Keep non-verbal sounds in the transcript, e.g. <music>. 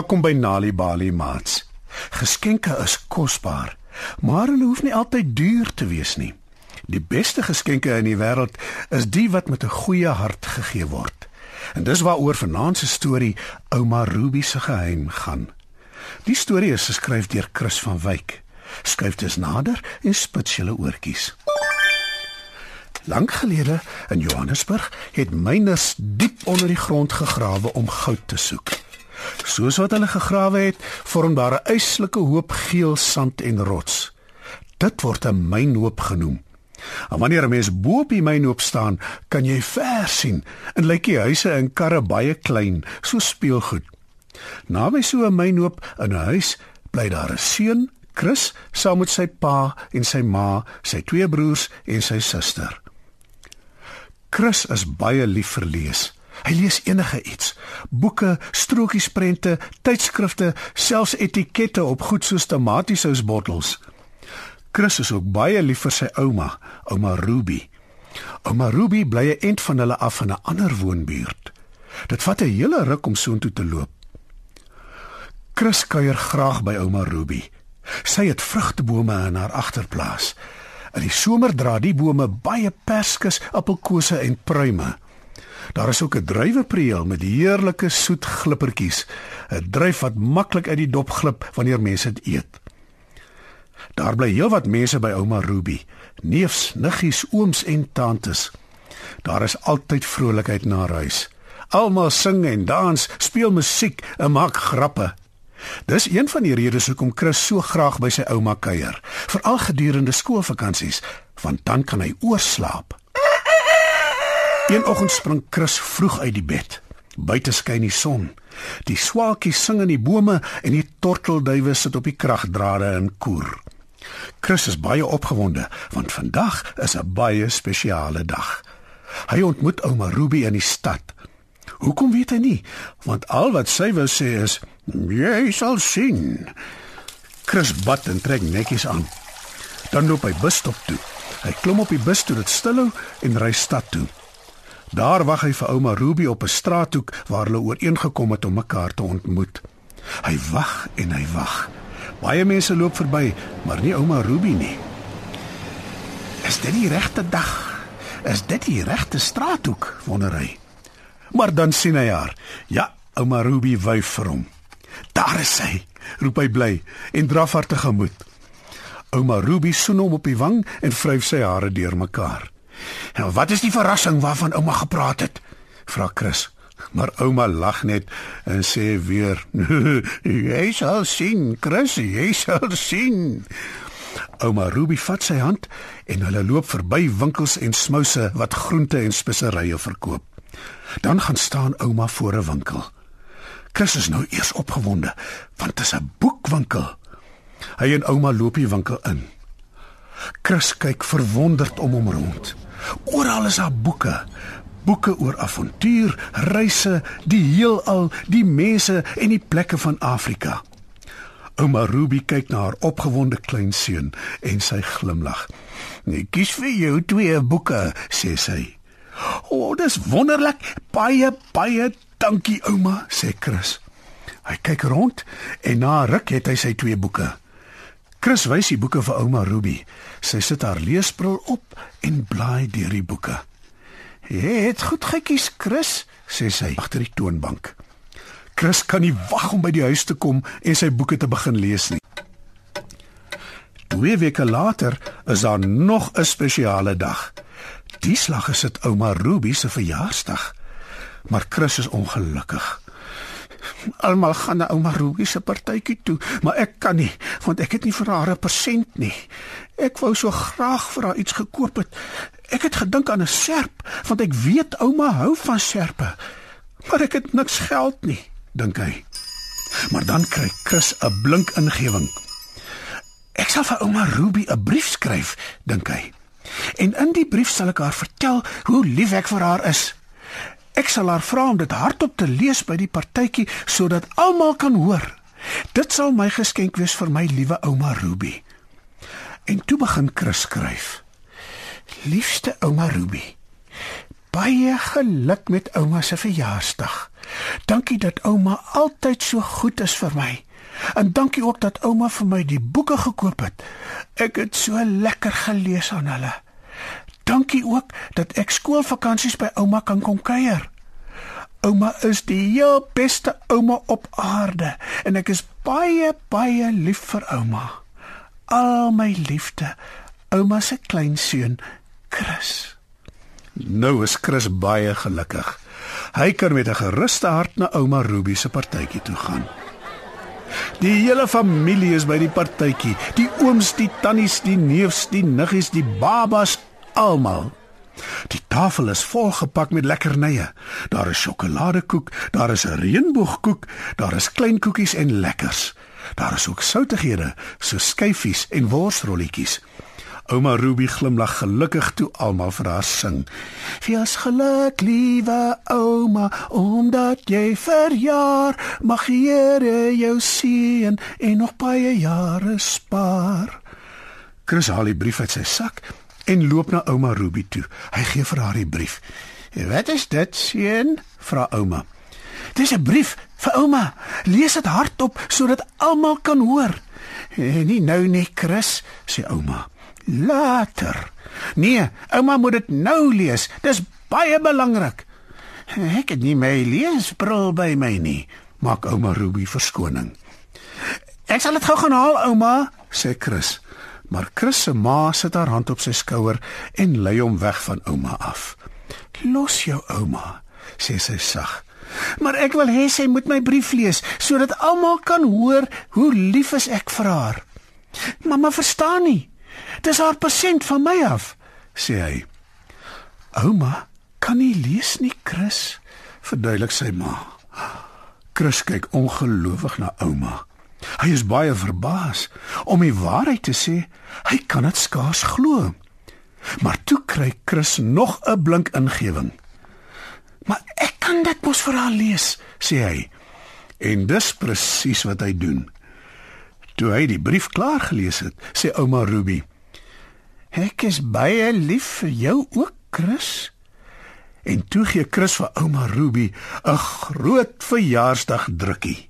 Welkom by Nali Bali Mats. Geskenke is kosbaar, maar hulle hoef nie altyd duur te wees nie. Die beste geskenke in die wêreld is die wat met 'n goeie hart gegee word. En dis waaroor vanaand se storie Ouma Ruby se geheim gaan. Die storie is geskryf deur Chris van Wyk. Skryf dit nader en spits julle oortjies. Lank gelede in Johannesburg het myners diep onder die grond gegrawe om goud te soek. Soos wat hulle gegrawe het, vorm daar 'n yslike hoop geel sand en rots. Dit word 'n mynhoop genoem. En wanneer 'n mens bo op die mynhoop staan, kan jy ver sien en lyk die huise en karre baie klein, so speelgoed. Naby so 'n mynhoop in 'n huis bly daar 'n seun, Chris, saam met sy pa en sy ma, sy twee broers en sy suster. Chris is baie lief vir lees. Hy lees enige iets: boeke, strokiesprente, tydskrifte, selfs etikette op goed soos tomatiesousbottels. Chris is ook baie lief vir sy ouma, ouma Ruby. Ouma Ruby bly 'n ent van hulle af in 'n ander woonbuurt. Dit vat 'n hele ruk om soontoe te loop. Chris kuier graag by ouma Ruby. Sy het vrugtebome in haar agterplaas. In die somer dra die bome baie perskes, appelkose en pruime. Daar is ook 'n druiwepreel met heerlike soet glippertjies, 'n druif wat maklik uit die dop glip wanneer mense dit eet. Daar bly heelwat mense by ouma Ruby, neefs, niggies, ooms en tantes. Daar is altyd vrolikheid na huis. Almal sing en dans, speel musiek en maak grappe. Dis een van die redes hoekom Chris so graag by sy ouma kuier, veral gedurende skoolvakansies, want dan kan hy oorslaap. Een oggend spring Chris vroeg uit die bed. Buite skyn die son. Die swaalkies sing in die bome en die tortelduwe sit op die kragdrade en koer. Chris is baie opgewonde want vandag is 'n baie spesiale dag. Hy ontmoet ouma Ruby in die stad. Hoekom weet hy nie? Want al wat sy wou sê is Jy sal sien. Chris bad en trek netjies aan. Dan loop hy busstop toe. Hy klim op die bus toe dit stilhou en ry stad toe. Daar wag hy vir ouma Ruby op 'n straathoek waar hulle ooreengekom het om mekaar te ontmoet. Hy wag en hy wag. Baie mense loop verby, maar nie ouma Ruby nie. Is dit die regte dag? Is dit die regte straathoek? wonder hy. Maar dan sien hy haar. Ja, ouma Ruby wyf vir hom. Daar is sy, roep hy bly en draf haar tegemoet. Ouma Ruby soen hom op die wang en vryf sy hare deurmekaar. "En wat is die verrassing waarvan ouma gepraat het?" vra Chris. Maar ouma lag net en sê weer: <laughs> "Jy sal sien, Chris, jy sal sien." Ouma Ruby vat sy hand en hulle loop verby winkels en smouse wat groente en speserye verkoop. Dan gaan staan ouma voor 'n winkel. Chris is nou eers opgewonde want dit is 'n boekwinkel. Hy en ouma loop die winkel in. Chris kyk verwonderd om hom rond. Oral is daar boeke. Boeke oor avontuur, reise, die heelal, die mense en die plekke van Afrika. Ouma Ruby kyk na haar opgewonde klein seun en sy glimlag. "Nee, kies vir jou twee boeke," sê sy. "O, oh, dis wonderlik. Baie baie Dankie ouma, sê Chris. Hy kyk rond en na ruk het hy sy twee boeke. Chris wys die boeke vir ouma Ruby. Sy sit haar leesbril op en blaai deur die boeke. "Jy het goed gekies, Chris," sê sy agter die toonbank. Chris kan nie wag om by die huis te kom en sy boeke te begin lees nie. Twee weke later is daar nog 'n spesiale dag. Die slag is dit ouma Ruby se verjaarsdag maar Chris is ongelukkig. Almal gaan na ouma Ruby se partytjie toe, maar ek kan nie want ek het nie vir haar 'n persent nie. Ek wou so graag vir haar iets gekoop het. Ek het gedink aan 'n serp want ek weet ouma hou van serpe. Maar ek het niks geld nie, dink hy. Maar dan kry Chris 'n blink ingewing. Ek sal vir ouma Ruby 'n brief skryf, dink hy. En in die brief sal ek haar vertel hoe lief ek vir haar is. Ek sal haar vra om dit hardop te lees by die partytjie sodat almal kan hoor. Dit sal my geskenk wees vir my liewe ouma Ruby. En toe begin Chris skryf. Liefste ouma Ruby. Baie geluk met ouma se verjaarsdag. Dankie dat ouma altyd so goed is vir my. En dankie ook dat ouma vir my die boeke gekoop het. Ek het so lekker gelees aan hulle. Dankie ook dat ek skoolvakansies by ouma kan kom kuier. Ouma is die heel beste ouma op aarde en ek is baie baie lief vir ouma. Al my liefde, ouma se kleinseun, Chris. Nou is Chris baie gelukkig. Hy kan met 'n geruste hart na ouma Ruby se partytjie toe gaan. Die hele familie is by die partytjie. Die ooms, die tannies, die neefs, die niggies, die babas, almal. Die tafel is volgepak met lekkernye. Daar is sjokoladekoek, daar is 'n reënboogkoek, daar is klein koekies en lekkers. Daar is ook soutighede, so skyfies en worsrolletjies. Ouma Ruby glimlag gelukkig toe almal vir haar sing. Fees geluk, liewe ouma, omdat jy verjaar, mag Here jou seën en nog baie jare spaar. Chris haal die brief uit sy sak en loop na ouma Ruby toe. Hy gee vir haar die brief. "Wat is dit, seun?" vra ouma. "Dis 'n brief vir ouma. Lees dit hardop sodat almal kan hoor." "Nie nou nie, Chris," sê ouma. Later. Nee, ouma moet dit nou lees. Dis baie belangrik. Ek het nie my leesbril by my nie. Maak ouma Ruby verskoning. Ek sal dit gou gaan haal, ouma, sê Chris. Maar Chris se ma sit haar hand op sy skouer en lei hom weg van ouma af. Los jou ouma, sê sy sag. Maar ek wil hê sy moet my brief lees sodat almal kan hoor hoe lief is ek vir haar. Mamma verstaan nie. Dis haar pasiënt van my af, sê hy. Ouma, kan nie lees nie, Chris, verduidelik sy ma. Chris kyk ongelowig na ouma. Hy is baie verbaas. Om die waarheid te sê, hy kan dit skaars glo. Maar toe kry Chris nog 'n blink ingewing. "Maar ek kan dit mos vir haar lees," sê hy. En dis presies wat hy doen. Toe hy die brief klaar gelees het, sê ouma Ruby: Ek is baie lief vir jou ook, Chris. En toe gee Chris vir ouma Ruby 'n groot verjaarsdag drukkie.